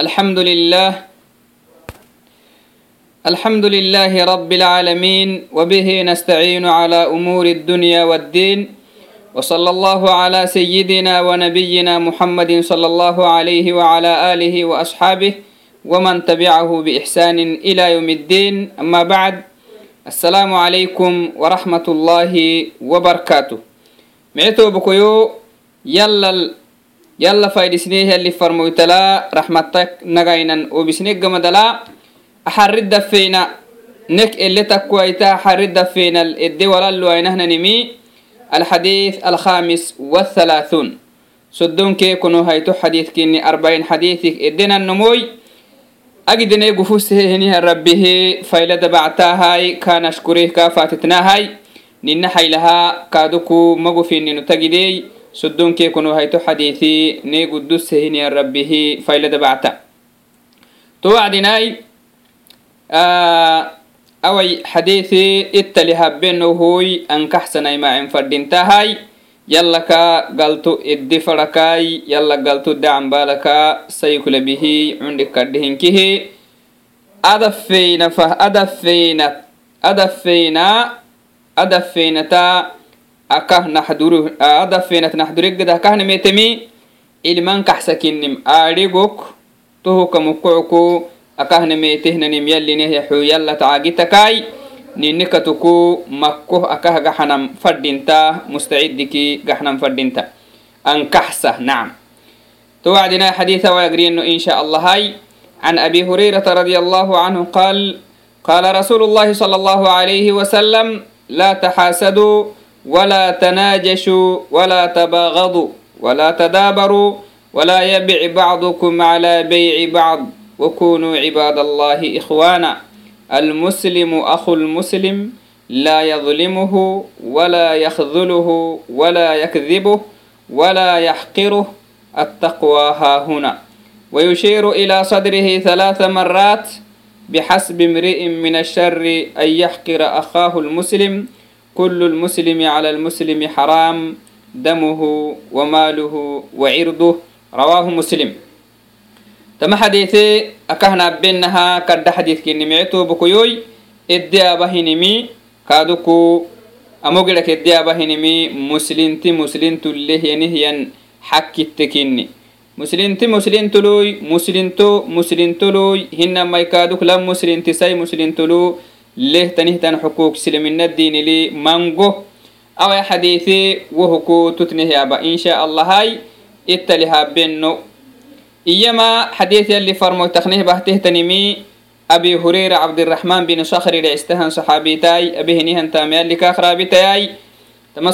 الحمد لله الحمد لله رب العالمين وبه نستعين على أمور الدنيا والدين وصلى الله على سيدنا ونبينا محمد صلى الله عليه وعلى آله وأصحابه ومن تبعه بإحسان إلى يوم الدين أما بعد السلام عليكم ورحمة الله وبركاته معتو بكيو يلا yala faydisneh yali farmoytala raxmatak nagaynan obisnegamadala axari dafeyna nek ele takkuayta axari dafeynal ede walaluainahnanimi alxadiث alkhamis wthalaathun sodonkee kono hayto arbain xadiidik edenannomoy agidene gufuseheniha rabbihe fayla bactaahai kanashkurih kaa faatitnaahai nina xaylahaa kaaduku magufininu tagideey soddonkee kuno hayto xadiisi nee guddusehiniya rabbihi faylada bacta to wacdinai awai xadiisi ittali habbenohoy ankaxsanai macen fadhintahai yallaka galtu iddi farakai yalla galtu dacambalaka sayikulabihi cundhi kadhihinkihi adafeyna adafeynata يلا كا قلتو ادي فركاي يلا قلتو دعم بالكا سيكل به عندك كدهن كيه أدفينا فه أدفينا أدفينا أدفينا تا أكه نحضر أدفينا نحضر قد أكه نميتمي إلمان كحسكنم آريقوك تهو كمكعكو أكه نميتهننم يلي نهي حو يلا تعاقتكاي نينكتكو مكو أكه قحنم فردينتا مستعدكي قحنم فردينتا أنكحسة نعم توعدنا حديثا ويقرين إن شاء الله هاي عن أبي هريرة رضي الله عنه قال قال رسول الله صلى الله عليه وسلم لا تحاسدوا ولا تناجشوا ولا تباغضوا ولا تدابروا ولا يبع بعضكم على بيع بعض وكونوا عباد الله إخوانا المسلم أخو المسلم لا يظلمه ولا يخذله ولا يكذبه ولا يحقره التقوى ها هنا ويشير إلى صدره ثلاث مرات بحسب امرئ من الشر أن يحقر أخاه المسلم كل المسلم على المسلم حرام دمه وماله وعرضه رواه مسلم تما حديثي أكهنا بينها كد حديث كني معتو بكيوي إدي أبهنمي كادوكو أموغلك إدي أبهنمي مسلمتي مسلمت اللي ينهيا حكي التكيني مسلمتي مسلمتلوي مسلمتو مسلمتلوي هنا ما يكادوك لم مسلمتي سي مسلمتلو ليه تنهتن حقوق سلمين الدين لي مانغو أو يا حديثي وهكو تتنهي أبا إن شاء الله هاي إتلها بينو إيما حديث اللي فرمو تخنيه بهته تنمي أبي هريرة عبد الرحمن بن صخر لعستهن صحابيتاي أبي هنيهن تامي اللي كاخرابيتاي تما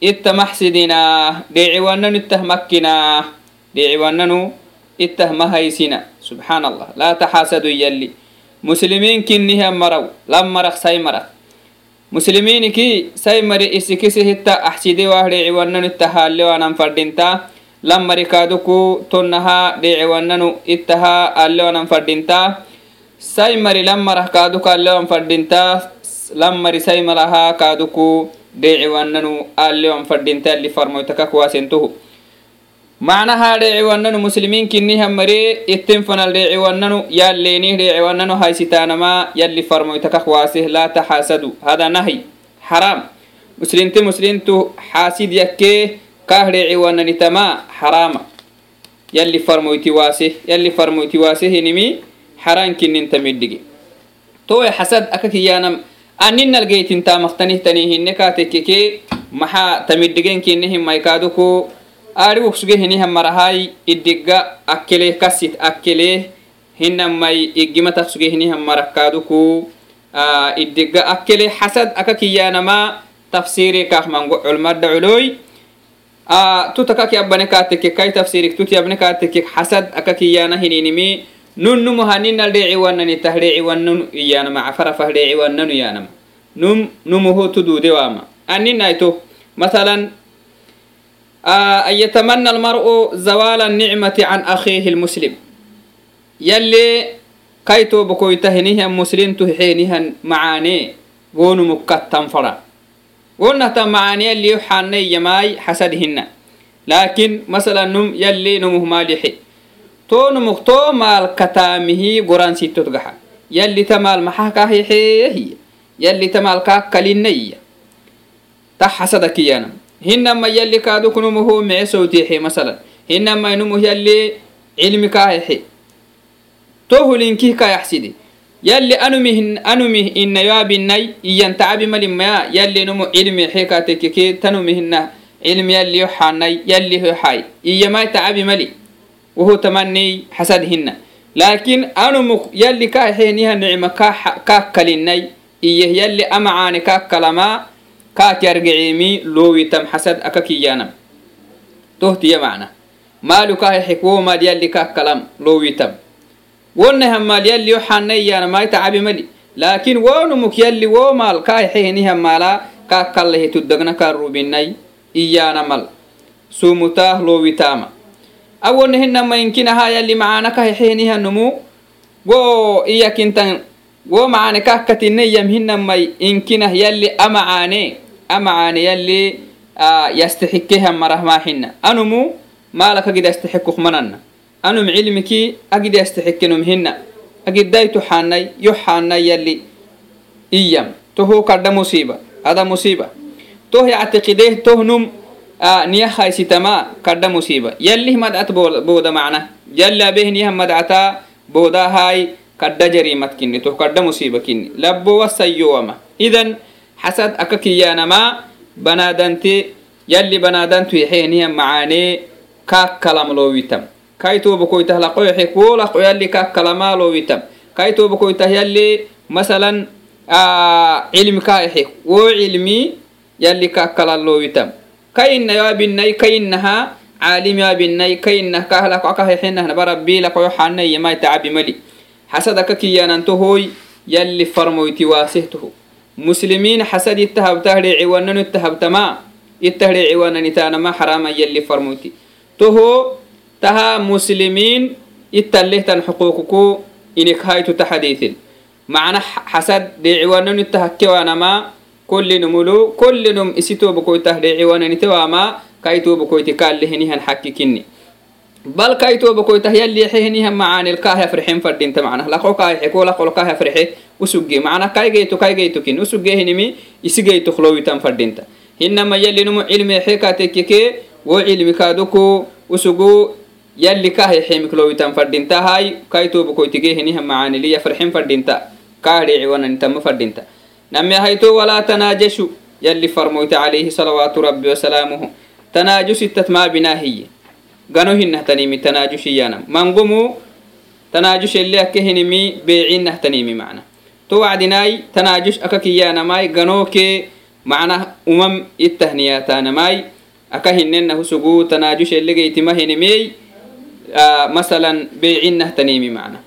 ittamaxsidinaa dheciwananu ittahmakkinaa dheciwananu ittahmahaysina subxaan allah laa taxaasadu yalli. Muslimiinkinnihian maraw. Lam maraq say maraq muslimiiniki say mari isikisi hitta axsidewaah dheciwananu ittahaalewanan fadhintaa kaaduku tonnahaa dheciwananu ittahaa alewanan fadhintaa say mari lam marah kaaduka alewan fadhintaa say malahaa kaaduku dheeciwannanu aleon fadhintaali farmoytakakwasentuhu macnaha dheeciwannanu muslimiinkinni hammare itten fanal dheeciwannanu yaaleenih dheeciwannanu haysitaanama yalli farmoytakakwaaseh laa taxaasadu. Hada nahi xaraam muslimte muslimtu xaasid yakkee kaah dheeciwannanitamaa xaraama yalli farmoyti yalli farmoyti waasehinimi xaraan xasad akakiyaanam aninalgeytinta maktanihtanai hine kaatekkeke maxaa tamidhigenkinehimaikaaduko aari woksuge hinihamarahay idigga akkelee kasit akkelee hinamai iggimatak suge hinihamarakaduku idigga akkelee xasad aka kiyyaanama tafsiri kaahmango culmadda culoy tutakaki abbane kaatekke kai tafsirik tut yabne kaatekke xasad aka kiyyaana hininimi nunnumu haninal deeci wannani tah deeci wannanu iyanama cafarafah deeci wannanu yanama num numuhu tududewama aninaito مثلا أن يتمنى المرء زوال النعمة عن أخيه المسلم يلي كيتو بكويته نهن مسلم تحينهن معاني wonumuk kattan fara wonnata macaani yalli xaanay yamaay xasad hinna laakin masala num yalli numuh maalixi to numuk to maal kataamihi goran sittot gaxa yalli ta maal maxaa kaa hexeehiya yalli ta maal kaa kalinayya ta xasada kiyana hinama yalli kaaduk numuhu mece sowtiixe masalan. Hinama numuh yalli cilmi kaa hexe to hulinkih ka yaxsidi. Yalli anumih anumih inna yaabinay iyan tacabi malimaya yalli numu cilmi xekatekeke tanumihina cilmi yalli yoxanay yalli hoxay iyamai tacabi mali wuhu tamani xasad hina laakin anumuk yalli ka heniha nicma ka kalinay iyeh yalli amacaani ka kalama kakyargicimi lowitam xasad aka kiyanam tohtiya macna maalu ka hexikwomaad yalli ka kalam lowitam wonna hammaal yalli yo xanayyaana mai tacabi mali laakin wonumuk yalli wo maal kaahexeheni hammaala kaa kallahe tuddagna kaa awonna hinama inkinaha yalli macaana kahexehenihanumu wo iyakintan wo macaane kahkatineyam hinamai inkinah yalli amacaane amacaane yalli yastaxikehan marahmaaxina anumu maalaka gida yastaxikuk mananna. Anum cilmiki agidi astaxikenum hina agidaytu xanay yo xanay yalli iyam. Tohu kadha musiba ada musiba toh yactiqideh toh num niya haysitama kadha musiba yallih madcat booda macna yalli abeh niyaha madcata booda hay kadha jarimat kinni toh kadha musiba kinni labbo wasayyowama idan xasad aka kiyanama banaadante yalli banaadantu yaxehniya macaane ka kalamlowitam kaitoba koitah laqoyoxe kuwo laqo yalli ka kalamalowitam kaitoba koitah yalli masalan cilmi ka exe wo cilmi yalli ka kalallowitam kainna yabinnai kainnaha caalim yabinnai kainnah kahlako akahexenahna barabbi laqoyo xanay yamai tacabi mali. Xasad aka kiyananto hoy yalli farmoyti waasehtoho muslimiin xasad ittahabtahdhe ciwananu ittahabtama ittahdhe ciwananitaanama xarama yalli farmoyti. Toho taha muslimiin ittalehtan xuquuqku inik haytu taxadiitin macna xasad dheeciwanan ittahakkewaanama kollinumulu kollinum isitoba koytah dheeciwananitewama kaitoba koyti kaalehenihan xakki kinni. Bal kaitoba koytah yalliexehenihan macaanilkaah afrixen fadhinta macna. Laqo kaaxe ko laqol kaah afrixe usugge. Macna kaygeyto kaygeyto kin usuggehenimi isigeyto khlowitan fadhinta hinama yallinumu cilmeexe kaatekkeke wo cilmi kaaduku usugu yalli kahexemiklowitan fadhinta hay kaitoba koytigeheniha macaaniliya farxen fadhinta kaadheciwananitama fadhinta name hayto walaa tanaajeshu yalli farmoyta calayhi salawaatu rabbi wasalaamuhu tanaajusittat maa binaahiye gano hinahtanimi tanaajushiyanam mangumu tanaajushelli akkehinimi beecinahtanimi macna. To wacdinaai tanaajush aka kiyaanamai ganooke macna umam ittahniyaatanamai aka hinenna husugu tanaajushelligeytima hinimey masalan beecinahtanimi macna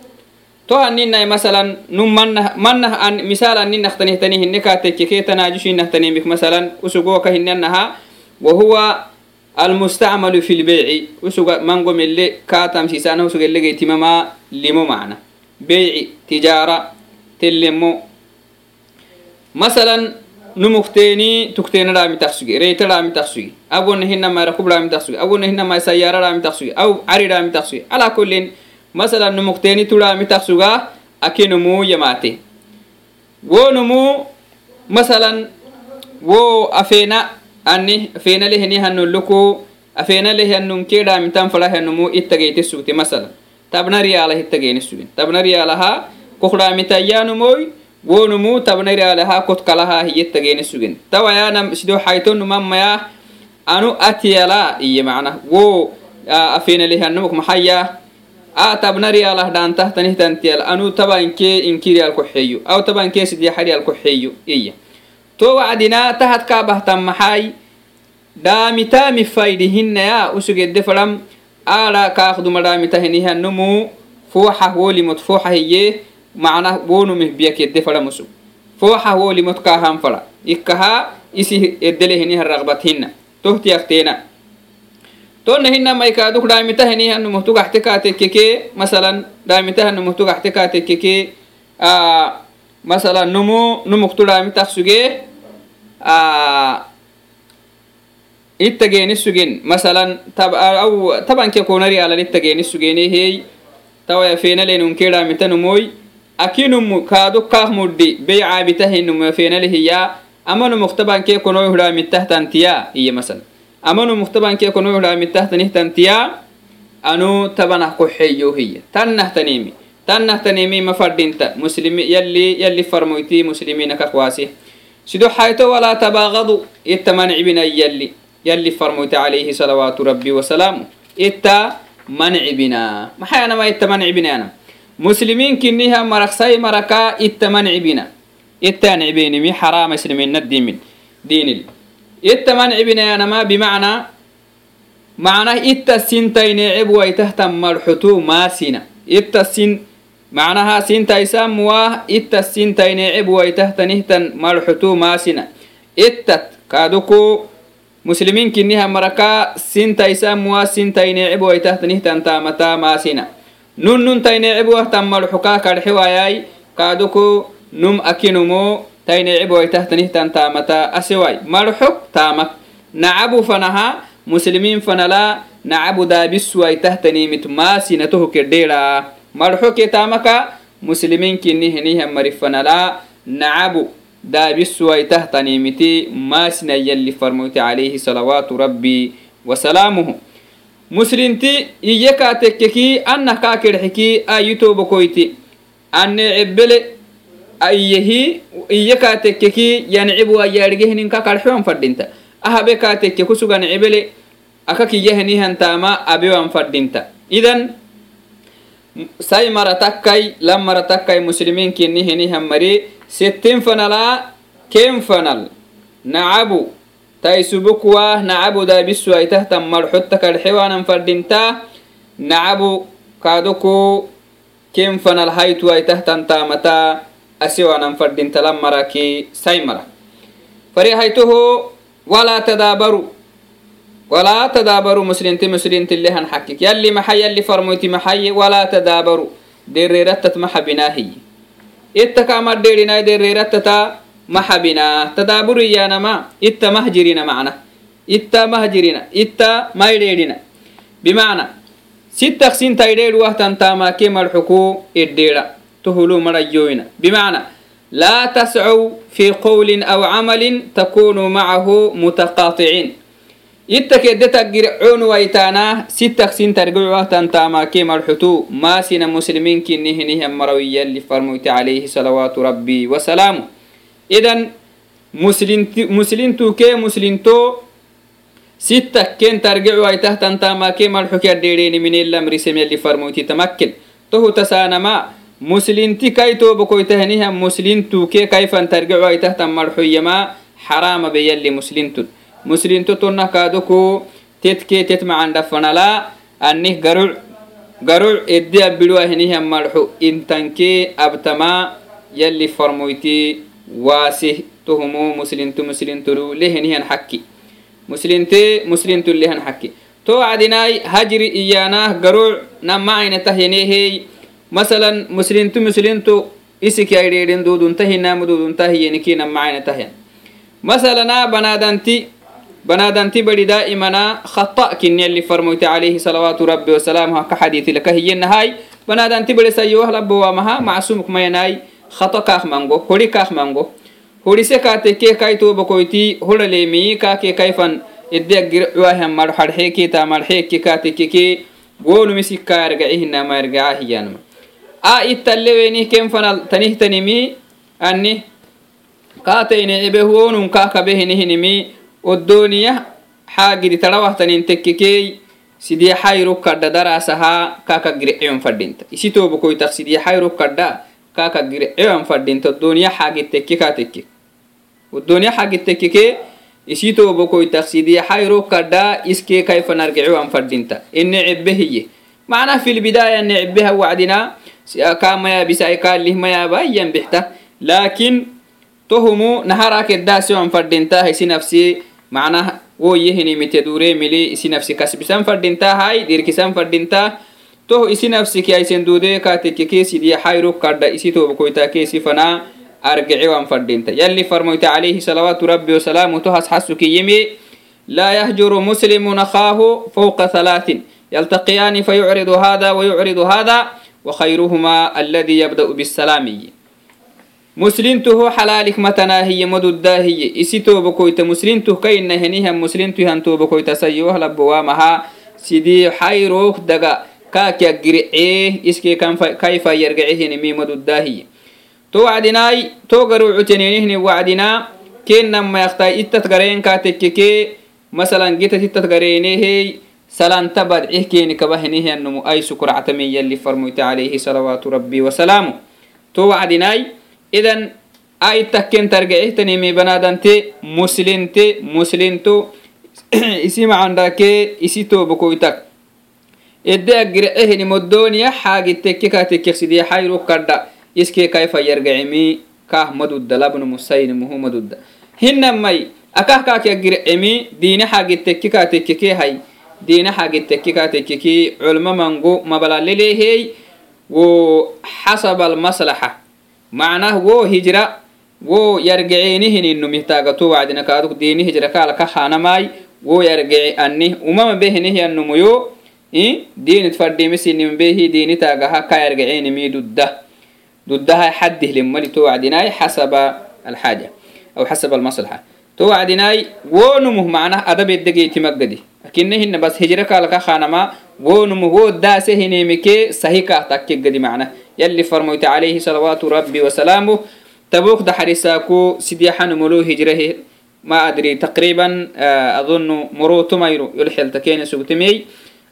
to aninai masalan nu mannah mannah an misal aninahtanihtanih hinne katekke ketanajushinahtanimik masalan usugoka hinnenaha wahuwa almustacmalu fi lbeyci usuga mango mille katamsisana usuga elegeitimama limo macna beyci tijaara tellemo masalan numukteni tukteenadhaamitaxsugi reytadhaamitaxsugi agona hinamai rakubdhaamitaxsugi agona hinamai sayaara dhaamitaxsugi aw cari dhaamitaxsugi ala kulin masalan numukteni tudhami taksuga ake numu yamate wo numu masalan wo afena ani afena lehni hanuluku afena lehianunke dhamitan falahanumu ittageyte sugte masalan. Tabna riyaala hittageyne sugen tabna riyaalaha kokdhamitayyanumoy wonumu tabna riyaalaha kotkalaha hiyettageyne sugen tawayaana sido haytonumamaya anu atiyala iye mana wo afena lehianumuk mahaya maxaya a tabna riyaalah dhaantahtanihtantiyal anu taba inke inki riyaal koxeeyo aw taba inke sidiyaxa riyaal koxeeyo iya to wacdina tahad kaabahtan maxay dhaamitaami faydihinaya usugedde fadham aadha kaakduma dhaamitahinihanumu fooxah wolimot fooxa hiye macna wonumih biyakedde fadham usug fooxah wolimot kaahan fadha ikkaha isi eddelehiniha raqbat hinna tohtiyakteena tonahinna maikaaduk dhaamitahanihnumohtu gaxte kaatekkeke masalan dhaamitahanumohtu gaxte kaatekkeke ah, masalan numu numuktu dhaamitak suge ah, itta geeni sugen masalan aw ah, tabanke konari alan itta geeni sugene hey tawaya fenaleenunke dhaamitanumoy akinum kaaduk kaak muddi beycaabitahinum fenalehiya ama numuk tabanke konoy hudhaamittahtantiya iye masalan amanu muktaban ke konoy hudhamitahtanihtantiya anu tabanah koxeyo hiya tannahtanimi tannahtanimi mafadinta muslimi yalli yalli farmoyti muslimina kakwaasi sido xayto walaa tabaagadu ittamanacibina yalli يلي فرموت عليه صلوات ربي وسلامه إتا منع بنا ما حيانا ما إتا منع بنا أنا مسلمين كنيها مرقساي مركا إتا منع بنا إتا نعبيني مي حرام مسلمين الدين من دين ittaman mancibinayanama bimacnaa macnah itta sintaineceb waitahtan marxutu maasina itta sin macnaha sintaisamuwaah itta sintaineceb waitahtanihtan marxutu maasina ittat kaaduku musliminkinniha marakaa sintaisamuwaa sintaineceb waitahtanihtan taamata maasina nun nun taineceb wahtan marxukaa karxewayay kaaduku num akinumo tainecibwaitahtnihtan taamata asewai marxok taamak nacabu fanaha muslimiin fanala nacabu daabisuwaitahtanimit maasinatoho kedheera marxoke taamaka muslimiin fanala nacabu daabisuwaitahtanimiti maasina yalli farmoyti calayhi salawaatu rabbi wasalaamuhu muslinti iyekatekkeki anna kaakedhxiki ayitobakoyti anne cebbele ayyahi iyya kaatekkeki yancib waayaarigehinin ka karxewan fadhinta. Ahabe kaatekke kusugan cibele aka kiyyahinihantaama abewan fadhinta. Idan sai mara takkai lam mara takkai muslimin kinni hinihan mari sittin fanala ken fanal. Nacabu taisubukuwa nacabu daabisuaitahtan marxotta karxewanan fadhinta. Nacabu kaaduku ken fanal haytuaitahtan taamataa asiwanan fadintalan maraki sai mara farihaytuhu walaa tadaabaru walaa tadaabaru muslinti muslintilehan xakik yalli maxa yalli farmoyti maxaye walaa tadaabaru dereerattat maxa binaa hiyi ittakamar deerinay dereerattata itta mahjirina macna itta mahjirina itta maydheedhina bimacna sittaqsintaydheedh wahtan taamaake tuhulu marayoyna bimacna لا تسعوا في قول أو عمل تكونوا معه متقاطعين يتك يدتك جرعون ويتانا ستك سين ترجعوا تنتاما كيما الحتو ما سين مسلمين كنه نهم مرويا اللي فرموت عليه صلوات ربي وسلامه إذن مسلم مسلم تو كي مسلم تو ستك كين ترجعوا ويته تنتاما كيما الحكي الديرين من الأمر سمي اللي فرموت تمكن تو تسانما muslinti kai toba koitahaniha muslintukee kaifan targecuaitahtan marxoyama xarama beyalli muslintun muslinto tonna kaadoko tetkee tet macandhafanala annih garuc garuc edde abbiduahiniha marxo intankee abtama yalli farmoyti waasih tohumo muslintu muslintulu lehinihan xakki muslinte muslintu lehan xakki to acdinai hajri iyaanah garuc namaainatah yeneehey masalan muslintu muslintu isik yaidheedhin duuduntahinaamu duuduntahiyenikinammacnatahen masalanaa banaadanti banaadanti badi daa'imanaa khata kinyalli farmoyte alayhi salawaatu rabbi wasalaamuha ka xadiiti laka hiyenahaay banaadanti badi sayowah labbowaamaha macsumuk mayanaay khata kaak mango hori kaak mango. Horise kaateke kai tobakoyti horaleemi kaake kaifan iddeaggir cuwahan marxarxeeke taamarxeeke kaatekeke goolumisi kaargacihinaamargacaa hiyaanuma a ittalleweenih ken fanal tanihtanimi anni kaatayne ebehonun kaakabehinihinimi oddooniyah xaagidi tarawahtanin tekkekey sidii xayru kadha daraasahaa kaaka gireceyon fadhinta. Isitoobokoytak sidii xayru kadha fadhinta oddooniya xaagid tekke kaa tekke oddooniya xaagid tekkekee isitoobokoytak sidii iskee kayfanargecewan fadhinta. Ene cebbe hiye macnaa fi lbidaaya ne cebbeha wacdinaa kamaya bisai kaalihmaya bayan bixta laakiin tohumu naharakeddaasiwan fadhintaa isi nafsi macnah woyehinimite duremili isi nafsi kasbisan fadhintaa hai dirkisan fadhintaa toho isi nafsi kiaisen duudee katekke keesidiya hayruk kadha isi toobkoytaa keesi fanaa argecewan fadhinta yalli farmoyta alayhi salawaatu rabbi wasalaamu tohas hasu kiyimi laa yahjuru muslimun akhaahu fawqa halaatin yaltaqiyaani fayucridu hada wayucridu hada وخيرهما الذي يبدأ بالسلام مسلمته حلالك متنا هي مدودا هي اسيتو بكويت مسلمته كاين هنيها مسلمته هنتو بكويت سيوه لبوامها سيدي حيروك دقا كاك يقرعيه اسكي كيف يرجعيه نمي مدودا هي تو وعدناي تو قرو عتنينه وعدنا كين نما يختاي اتتقرين كاتككي مثلا جيت اتتقرينه salaanta badci keeni kabahenihianmu aisukuractame yalli farmoyte alayhi salawaatu rabbi wasalaamu to wacdinai idan ai takken targacehtaniimi banadante muslinte muslinto isi macandakee isi toobokoytak edde agircehini modoniya xaagitteke kaatekeksidie xayro kadha iskee kaifayargacimi kaah madudda labnu musayni muhu madudda hinamai akah kaake agircimi diine xaagitteke kaatekekehay diina xagitekke katekkeki culmo mango mabalalelehey wo xasaba almaslaxa macnah wo hijra wo yargeceenihininu mihtagato wacdina kaaduk diini hijra kaalka hanamay wo yargece annih umama behenehyanumuyo diinit fadhimisininbehi diinitagaha ka yargeceenimi dudda duddaha xadihlemali to wacdinay xasaba alxaaja aw xasaba almaslaxa to wacdinay wo numuh macnah adabeddegeyti بس هجرك لك خانما ونمه هو داسه نيمك سهيكا تكجدي معناه يلي فرميت عليه صلوات ربي وسلامه تبوك دحرساكو سديحا ملو هجره ما أدري تقريبا أظن مروتو مايرو يلحل تكين سوتمي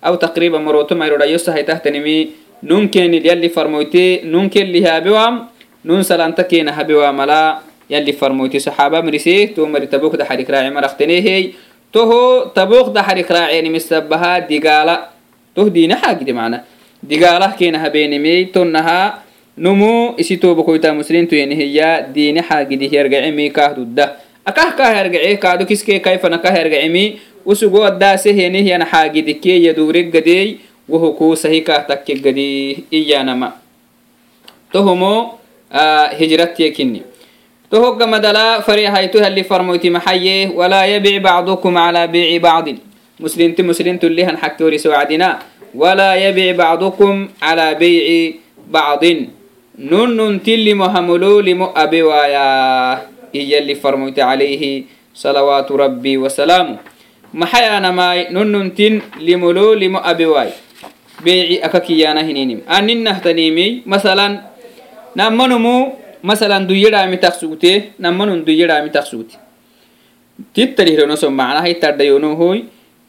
أو تقريبا مروتو مايرو لا يسهي تحتنمي نونكين يلي فرمويتي نونكين اللي هابوام نون سلانتا كينا هابوام لا يلي فرمويتي صحابة مرسيه تو مري تبوك دا حريك راعي مرختنيه toho taboqda harik raaceenimisabbahaa digaala toh diina xaagide mana digaalah keena habeenimey tonnahaa numu isi tobakoyta muslimtuyenihya diine xaagidih yargacemi kaahdudda akah kah yargace kaado kiskee kayfana kah yargacemi usugo addaaseheenih yana xaagidikee yaduureggadeey woho kuu sahi kaah takke iyanama tohomo hijrattiye tohogga madala fariihaytu halli farmoyti maxaye walaa yabic bacdukum calaa biici bacdin. Muslimti muslimtullihan xagtooriso wacdina walaa yabic bacdukum calaa beyci bacdin. Nunnuntilimo hamulolimo abewaaya iyalli farmoyti calayhi salawaatu rabbi wasalaamu maxayaanamay nunnuntin limololimo abewaay beyci akakiyana hininim aninnahtaniimi masalan namanumu بعض نون نون تلي مهملو لمو أبي ويا هي اللي فرموت عليه صلوات ربي وسلامه محيانا ماي نون نون تن لملو لمو أبي واي بيعي أكاكيانا هنينيم أنين نهتنيمي مثلا نمنمو مثلا دويرا متخسوتي نمنن دويرا متخسوتي تتريه نسو معنا هي ترديونو هوي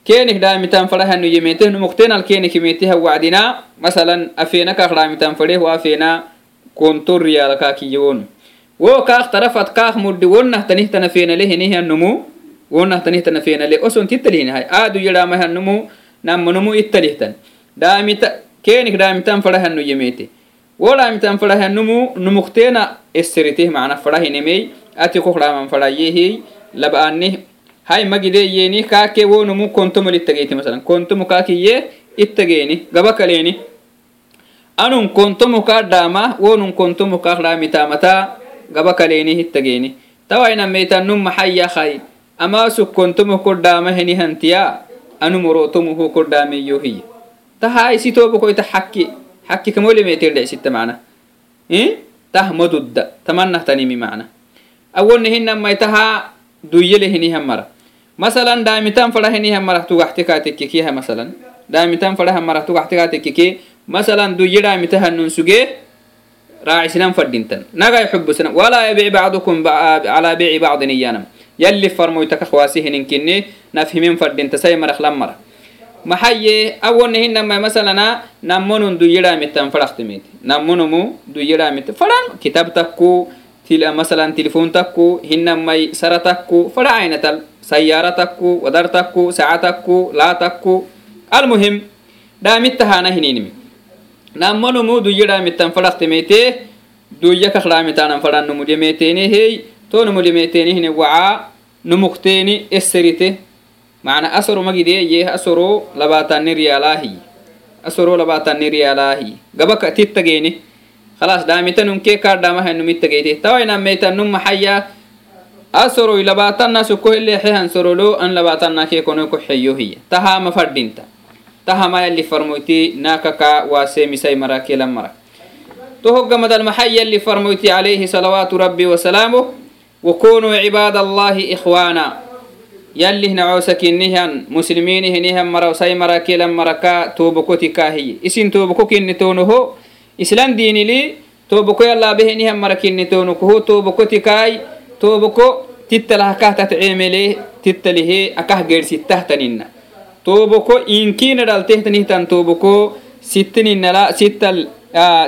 كينك دامتان فرها انه يميته نمقتين الكينك يميته وعدنا مثلا افينا كاخ دامتان فريه وافينا كونتور ريال كاكيون wo kaak tarafat kaak muddi wonnah tanih tana fena le henihi annumu wonnah tanih tana fena le oson tittalihinahay aadu yidhaamah annumu nammanumu ittalihtan daamita keenik daamitan farahannu yemete wo daamitan farahannumu numuktena esseritih macna farahinemey ati kokdaaman farayehi labaanih hay magide yeni kaake wo numu kontomol ittageyti masalan kontomu kaakiye ittageeni gaba kaleeni anun kontomu kaa dhaama wo nun kontomu kaak dhaamitamata gaba kaleeni ittageeni tawainameytannum maxayyahay amaasu kontomu kodhaama heni hantiya anu morotomuhu kodhaameyo hiya taha isitobokoita xakki xakki kamolemeetirdhecsitta macna tah madudda tamanahtanimi macna awonne hinamai taha duyyele hinihan mara masalan daamitan fara hinihan marah tugaxti kaatekkikiyaha masalan daamitan farahan marah tugaxti kaatekkiki masalan duyye daamitahanun sugee راعسنا فردينتن نغا يحب سنا ولا يبيع بعضكم على بيع بعض نيانم يلي فرمو يتكخواسيه ننكني نفهمين فردين تساي مرخ maxaye awonnehinama masalana namonun duyyedhamitan fadhaktimit namonumu duyyedhamit fadhan kitab takku masalan tilifon takku hinamai sara takku fadha ainatal sayyaara takku wadar takku saca takku laa takku. Almuhim dhaamittahana hininimi. Namonumu duyyedhamitan fadhaktimite duyya kakdhamitanan fadhan numulimetenehey to numulimeteni hine waca numukteeni esserite macna asoro magide yeh asoro labaatani riyalaahi asoro labaatani riyalaahi gabaka tittageeni خلاص دامتن كي كار دامها نميت تجيتي توينا ميتا نم حيا أسرو لباتنا سكو اللي حيهن سرولو أن لباتنا كي كونو كحيو هي تها مفردينتا تها ما يلي فرموتي ناككا واسيمي سي مراكي لمرا تهق مدى المحيا اللي فرموتي عليه صلوات ربي وسلامه وكونوا عباد الله إخوانا yallih nacosakinnihan musliminihinihan marawsai marakilan maraka tobokotikahiye isin toboko kinnitonoho islam dinili toboko yallabehinihan mara kinnitonokoho tobokotikai toboko tittalahakahtat cemele tittalihe akah geedsittahtanina toboko inkina dhaltehtanihtan toboko sittininala sittal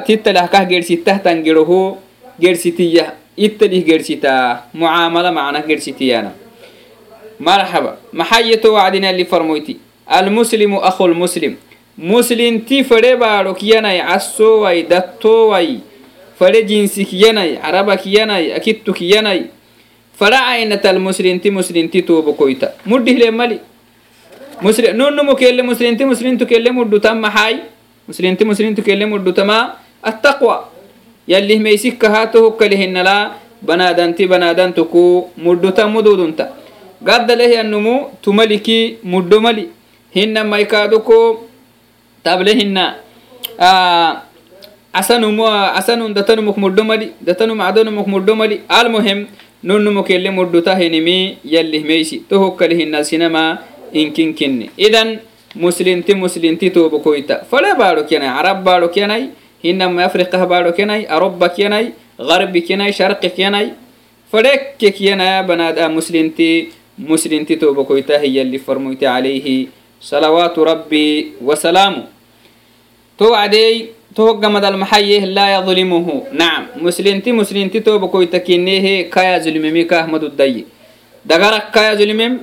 tittalahkah geedsittahtan geroho geedsitiyah ittalih geedsita mucaamala macna geedsitiyana marxaba maxayeto wacdinali farmoyti almuslimu akhulmuslim muslinti fare baarok yanay cassoway dattoway fare jinsik yanay carabak yanay akittuk yanay fare cainatal muslinti muslinti tuubokoyta muddihle mali nunnumu kelle muslinti muslintu kelle mudhutan maxaay muslinti muslintu kelle mudhutamaa attaqwa yallih meysikkahaa tohokkalihinnalaa banaadanti banaadantuku mudhutan mududunta gaddalehiyannumu tumaliki muddo mali. Hinna maykaaduko table hinna. Asanum datanumuk muddo datanum adonumuk muddo almuhim nonnumuk yelle mudduta hinimi yallihmeysi tohokkali hinna sinama inkinkinni. Idan muslinti muslinti toobokoyta fala baaro kenai carab baaro kenai hinama afriqah baaro kenai aroba kenai garbi kenai sharqi kenai. Falekke kenaya banaada muslinti تبلهن آه أسنم أسنم دتنمك مدو ملي دتنم عدنمك مدو ملي المهم ننمك اللي مدو تهنمي يلي ميسي تهكلهن سينما إنكن كني إذن مسلم تي مسلم تي توبو كويتا فلا بارو كيناي عرب بارو كيناي هنما أفريقيا بارو كيناي أوروبا كيناي غرب كيناي شرق كيناي فلك كيناي بناد مسلم تي مسلم تي توبو كويتا هي اللي فرمويت عليه صلوات ربي وسلامه توعدي توقع مدى المحيه لا يظلمه نعم مسلم تي مسلم تي توبو كويتا كينيه كايا ظلممي كاهمد الدي دغرك كايا ظلمم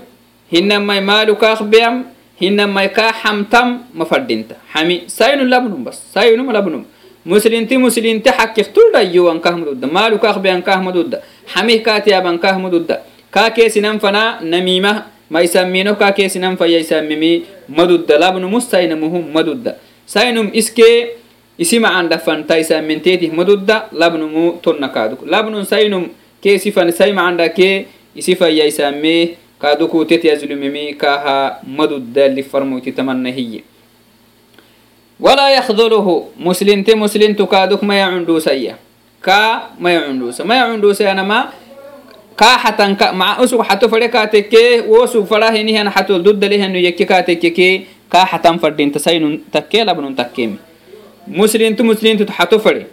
هنما مالو كاخبيم هنما كا حمتم مفردينتا حمي ساينو لبنم بس ساينو لبنم مسلمتي مسلمتي حق اختول دايو ان كاهمدود مالو كاخبي ان كاهمدود حمي كاتي ابان كاهمدود kaakeesinanfanaa namiima maisamino kaakeesinanfayaisamimi madudda. Labnumus saynamuhu madudda. Saynum iskee isi macan dhafanta isaminteetih madudda labnumu tonna kaaduk labnun saynum kee isifan say macandhakee isi fayya isaamee kaadukuutet yazlumimi kaaha madudda lifarmuyti tamannahiye walaa yakhduluhu muslinte muslintu kaaduk maya cundhuusaya kaa maya cundhuusa maya cundhuusayanama kaa xatanka maa usug xato fadhe kaatekke wosug fadha hinihan xatol duddalehanu yekke kaatekkeke kaa xatan fadhinta saynun takkee labnun takkeemi muslintu muslintut xato fadhe.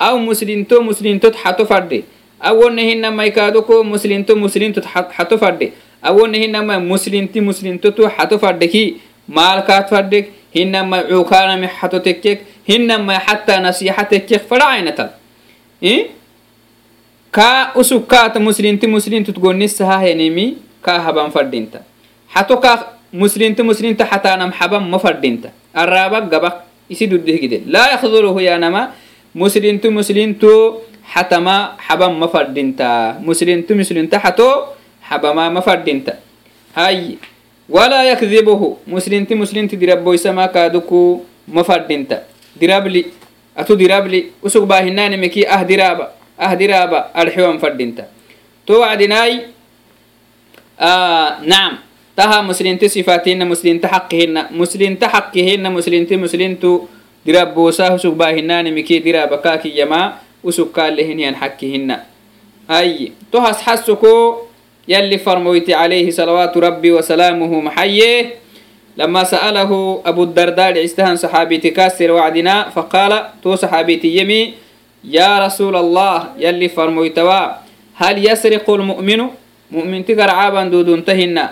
Aw muslinto muslintut xato fadhe. Awonnehinamai kaadoko muslinto muslintut xato fadhe. Awonnehinamai muslinti muslintotu xato fadheki. Maalkaad fadhek hinamai cuukaanami xato tekkek hinamai xataa nasiixa tekkek fadha aynatan ka usukkaata muslinti muslintu tgonnisaha henimi ka haban fadinta hato ka muslinti muslinta hatanam haban ma fadinta araba gaba isi dudihgide laa yakhduluhu yanama muslintu muslintu hatama haban ma fadinta muslintu muslinta hato habama ma fadinta hay walaa yakdibuhu muslinti muslinti dirabboysama kaaduku ma fadinta dirabli atu dirabli usug baahinanimiki ah diraba باهنان مكي أه درابا أه درابا الحيوان فردينتا تو عدناي آه نعم تها مسلم تي صفاتهن مسلم تحقهن مسلم تحقهن مسلم تي مسلم تو دربو ساه أسوق باهنان مكي درابا كاكي يما أسوق قال لهن ينحكهن أي تو حس حسكو يلي فرمويت عليه صلوات ربي وسلامه محيه لما سأله أبو الدرداء استهن صحابي تكاسر وعدنا فقال تو صحابي يمي يا رسول الله يلي فرمويتوا هل يسرق المؤمن مؤمن تقرع عابا دودون تهنا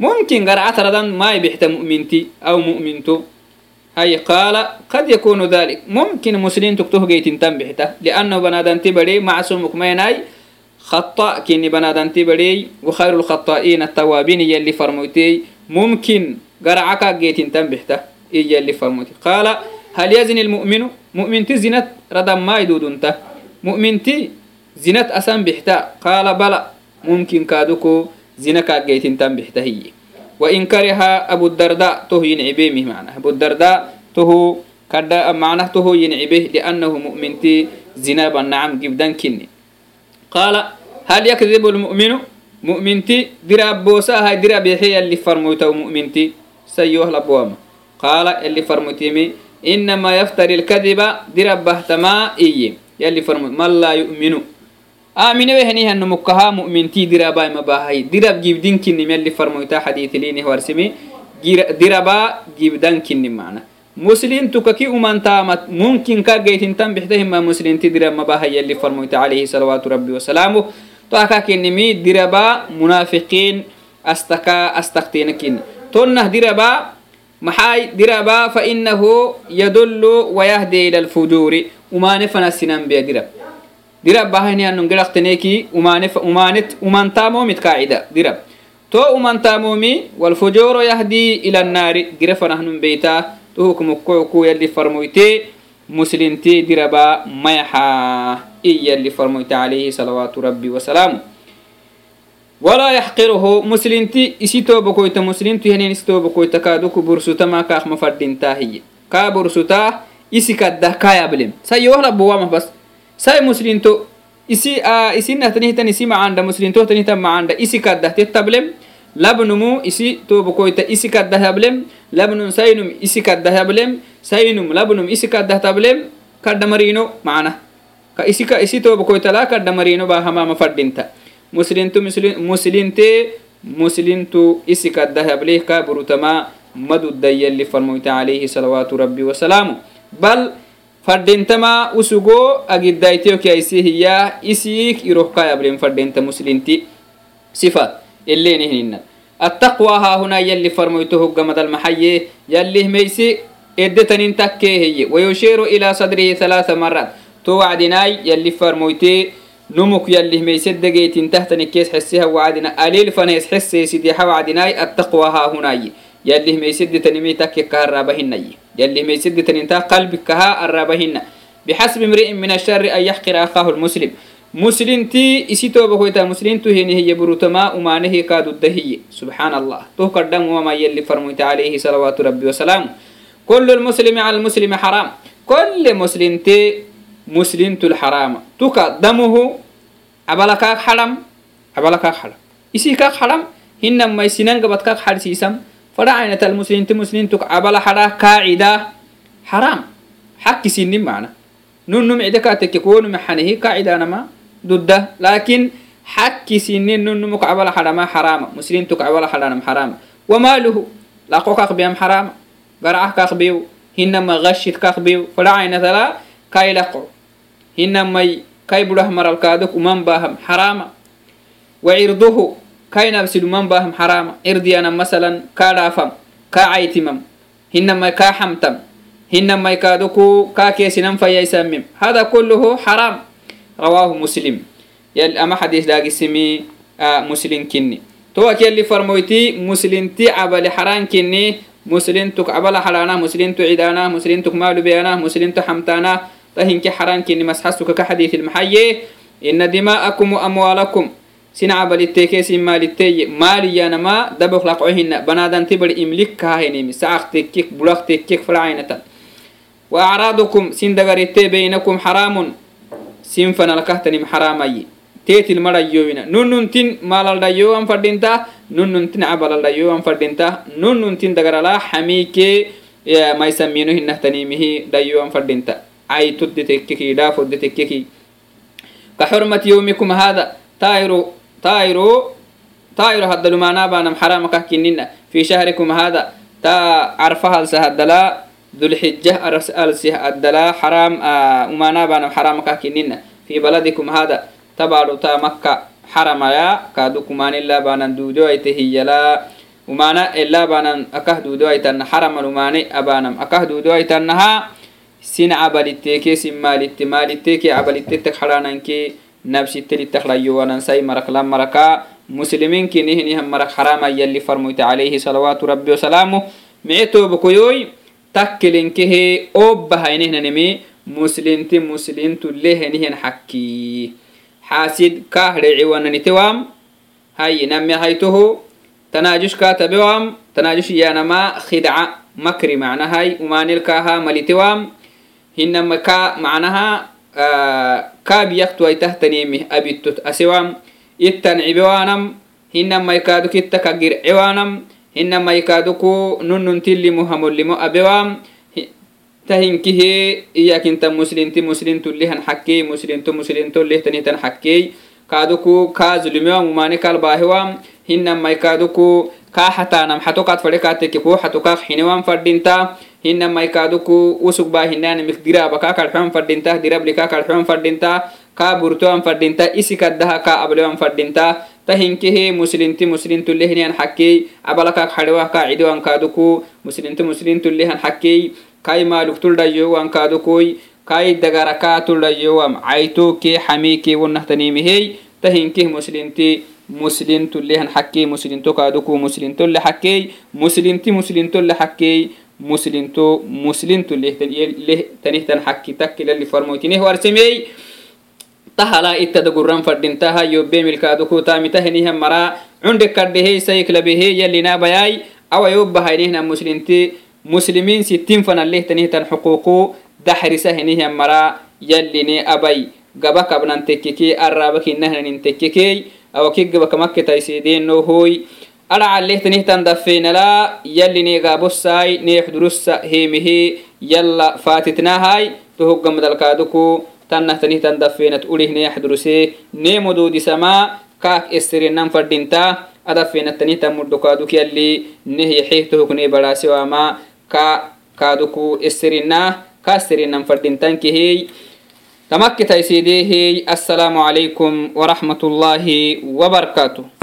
ممكن قرعة ردن ما يبحت مؤمنتي أو مؤمنتو هاي قال قد يكون ذلك ممكن مسلم تكتوه جيت تنبحته لأنه بنادن تبري معصومك ما يناي خطأ كيني بنادن تبري وخير الخطائين التوابين يلي فرموتي ممكن قرعك جيت تنبحته إيه يلي فرموتي قال هل يزني المؤمن مؤمن زنت ردم ما يدود انت مؤمن زنت أسن بحتا قال بلى ممكن كادوكو زنك جيت تنبحته هي وإن كره أبو الدرداء تهين عبيمه معنا أبو الدرداء تهو كدا معناته ينعبه لأنه مؤمنتي زنابا نعم جبدا كني قال هل يكذب المؤمن مؤمنتي دراب بوسا هاي دراب يحيى اللي فرموته مؤمنتي سيوه لبوام قال اللي فرموتيمي inama yaftari lkadiba dirabbahtamaa iye yali farmo man laa yu'minu aaminewehenihano mukaha mu'mintii dirabai mabahay dirab gibdinkinim yali farmoyta xadiitilinih warsimi diraba gibdankinim mana muslimtuka ki umantaamat mumkinka geytintan bixtahima muslinti dirab mabahay yali farmoyta alayhi salawaatu rabbi wasalaamu to akakinimi diraba munaafiqiin astaka astaktinakini tonnah diraba maxay? Diraba fainahu yadullu wayahdi ila alfujuri. Umane fanasinanbeya dirab. Dirab bahaniyanun geraxteneki umantamomit kaacida dirab. To umantamomi walfujuru yahdi ila annaari. Gire fanahnun beyta tuhukmukoku yalli farmoyte muslimti diraba mayaxa i farmoyte alayhi salawaatu rabbi wasalaamu walaa yaxqiruhu muslinti isi toobakoyta muslimtu henen isi toobakoyta kaaduku bursutama kaakma fadhintaa hiye kaa bursutaa isi kaddah kaayablem sayyowahlabuwamah bas say muslinto isi isinahtanihtan isi macanda muslintohtanihtan macanda isi kaddah tettablem labnumu isi toobakoyta isi kaddah yablem labnun saynum isi kaddah yablem saynum labnum isi kaddah tablem kaddhamarino macnah ka isi toobakoytalaa kaddhamarino baahamama fadhinta muslintu muslinte muslintu isi kaddahableeh kaburutama maduddayalli farmoyta alayhi salawaatu rabbi wasalaamu bal fadhintama usugoo agiddaayteyokiaisihiyaa isiik irohkaayablen fadhinta muslinti sifat. Ileenihninna attaqwa haahunaa yalli farmoyto hoggamadal maxaye yallih meysi eddetanin takkeeheye wayushiiru ilaa sadrihi halaaa maraat to wacdinaay yalli farmoytee نمك يلي ميسي دقيت تحت نكيس حسيها وعدنا قليل فنيس حسي سيدي وعدناي التقوى ها هنا يلي ميسي دتنمي تكي كهربهن يلي ما يسد تنتا قلبك كها الرابهن بحسب امرئ من الشر أن يحقر أخاه المسلم مسلم تي إسيتو بكويتا مسلم تو هي هي بروتما ومانه كادو الدهي سبحان الله تو قدم وما يلي فرميت عليه صلوات ربي وسلام كل المسلم على المسلم حرام كل مسلم تي muslintu lxarama tuka damuhu abalakaak xaram abalakaak xaram isi kaak xaram hinama isinangabad kaak xarsiisam fadhacaynat almuslinti muslintuk abala xaraa kaacida xaram xakkisinin macna nunnumicde kaatekke kuwonume xanehi kaacidanama dudda. Laakin xakkisinin nunnumuk abala xarama xarama muslintuk abala xaranam xarama wamaaluhu laqo kaak biyam xarama garcah kaak biyo hinama gashid kaak biyo fadhacaynatala kailaqo hinamai kai burah maralkaadok uman baaham xaraama wacirduhu kainabsid uman baaham xaraama cirdiyanam masalan kaa dhaafam kaa caytimam hinamai kaa xamtam hinamai kaadoku kaa keesinan fayyaysamim hada kulluhu xaraam rawaahu muslim ama xadiis dhaagisimi muslim kinni towak yalli farmoyti muslinti cabali xaraan kinni muslintuk cabala xalaana muslintu cidaana muslintuk maalubeyaana muslintu xamtaana tahinki xaraankiini masxasuka ka xadiisin maxaye ina dimaa'akum waamwaalakum sinacabalitteekeesin maalitteeye maaliyaanama daboklaqohina banaadanti bari imlikkahahinimi sacaqtekkik bulaqtekkik falacaynatan wa acraadukum sin dagarittee beynakum xaraamun sin fanalkahtanim xaraamaye teetil marayowina nunnuntin maalaldhayowan fadhinta nunnuntin cabalaldhayowan fadhinta nunnuntin dagarala xamiikee maysamiino hinahtaniimihi dhayowan fadhinta caytodde tekkeki dhaafodde tekkeki ka xurmati yowmikum hada taayiru تايرو تايرو هذا لمانا بانم حرام كهكننا في شهركم هذا تا عرفها السهدلا ذو الحجة أرسه الدلا حرام آه ومانا بانم حرام كهكننا في بلدكم هذا تبارو تا مكة حرم يا كادو كمان إلا بانا دودو أيته لا ومانا إلا بانا أكه دودو أيتن حرم وماني أبانم أكه دودو sin cabalitteekee sin maalitte maalitteekee cabalittettak xadhaanankee nabsittelittakdhayowanansai maraklan marakaa musliminkinihinihan marak xaraamayyalli farmoyte calayhi salawaatu rabbi wasalaamu mice toobakoyoy takkelenkehe oobbahaynehnanemee muslimti muslimtu lehenihen xakkii xaasid kahdhecewananitewaam hayi namyahaytoho tanaajushkaatabewaam tanaajush yaanamaa khidca makri macnahay umaanilkaaha malitewaam hinama ka macnaha kaabiyaktuwaitahtanimi abittot asewam ittan cibewanam hinamaikaadu kitta ka gircewaanam hinamaikaadu ku nunnuntilimu hamollimo abewaam tahinkihe iyakinta muslinti muslintulihan xakkey muslinto muslintolehtanihtan xakkey kaaduku kaa zulimiwam umane kalbaahiwam hinamaikaaduku kaa xataanam xato kaad fadhe kaateke kuu xato kaa xinewam fadhinta hina maikaaduku usug baa hinanimik diraaba kaa kadxoan fadhinta dirabli kaa kadxoan fadhinta kaa burtoan fadhinta isi kaddaha kaa ablewan fadhinta ta hinkihi muslinti muslintulehnian xakkey abalakaak xadhewah kaa cidiwan muslinti muslintulehan xakkey kai maaluk tuldhayowan kai dagara tuldhayowam caytokee xamiikee wonnahtanimihey ta hinkih muslinti muslintulehan xakkey muslinto kaaduku muslintole xakkey muslinti muslintolle xakkey muslinto muslinto lehtanihtan xakkitakkilalli farmoytineh warsemey. Tahala ittada gurran fadhintaha yobbemilkaadukutamitaheniha mara. Cunde kaddhehey sayklabehe yallinabayay awayobbahaynehna muslinti muslimiin sittin fanalehtanihtan xuquuqu daxrisaheniha mara. Yalline abay gaba kabnan tekkekee arraba kinnahnanin tekkekey awaki gabakamaketaysiedeenohoy aracalehtanihtandaffeinala yali negaabosai neexdurussa hemehe yala faatitnahai tohoggamadalkaaduku tannahtanihtan daffeinat urih neexduruse neemodoodisama kaak esirenan fadhinta adaffeinattanihtan muddokaaduk yali nehyaxeh tohoknee baraasewaama ka kaaduku esirina kaasirinan fadhintankehey tamakkitaisedeehey assalaamu alaikum warahmatullaahi wabarakaatuh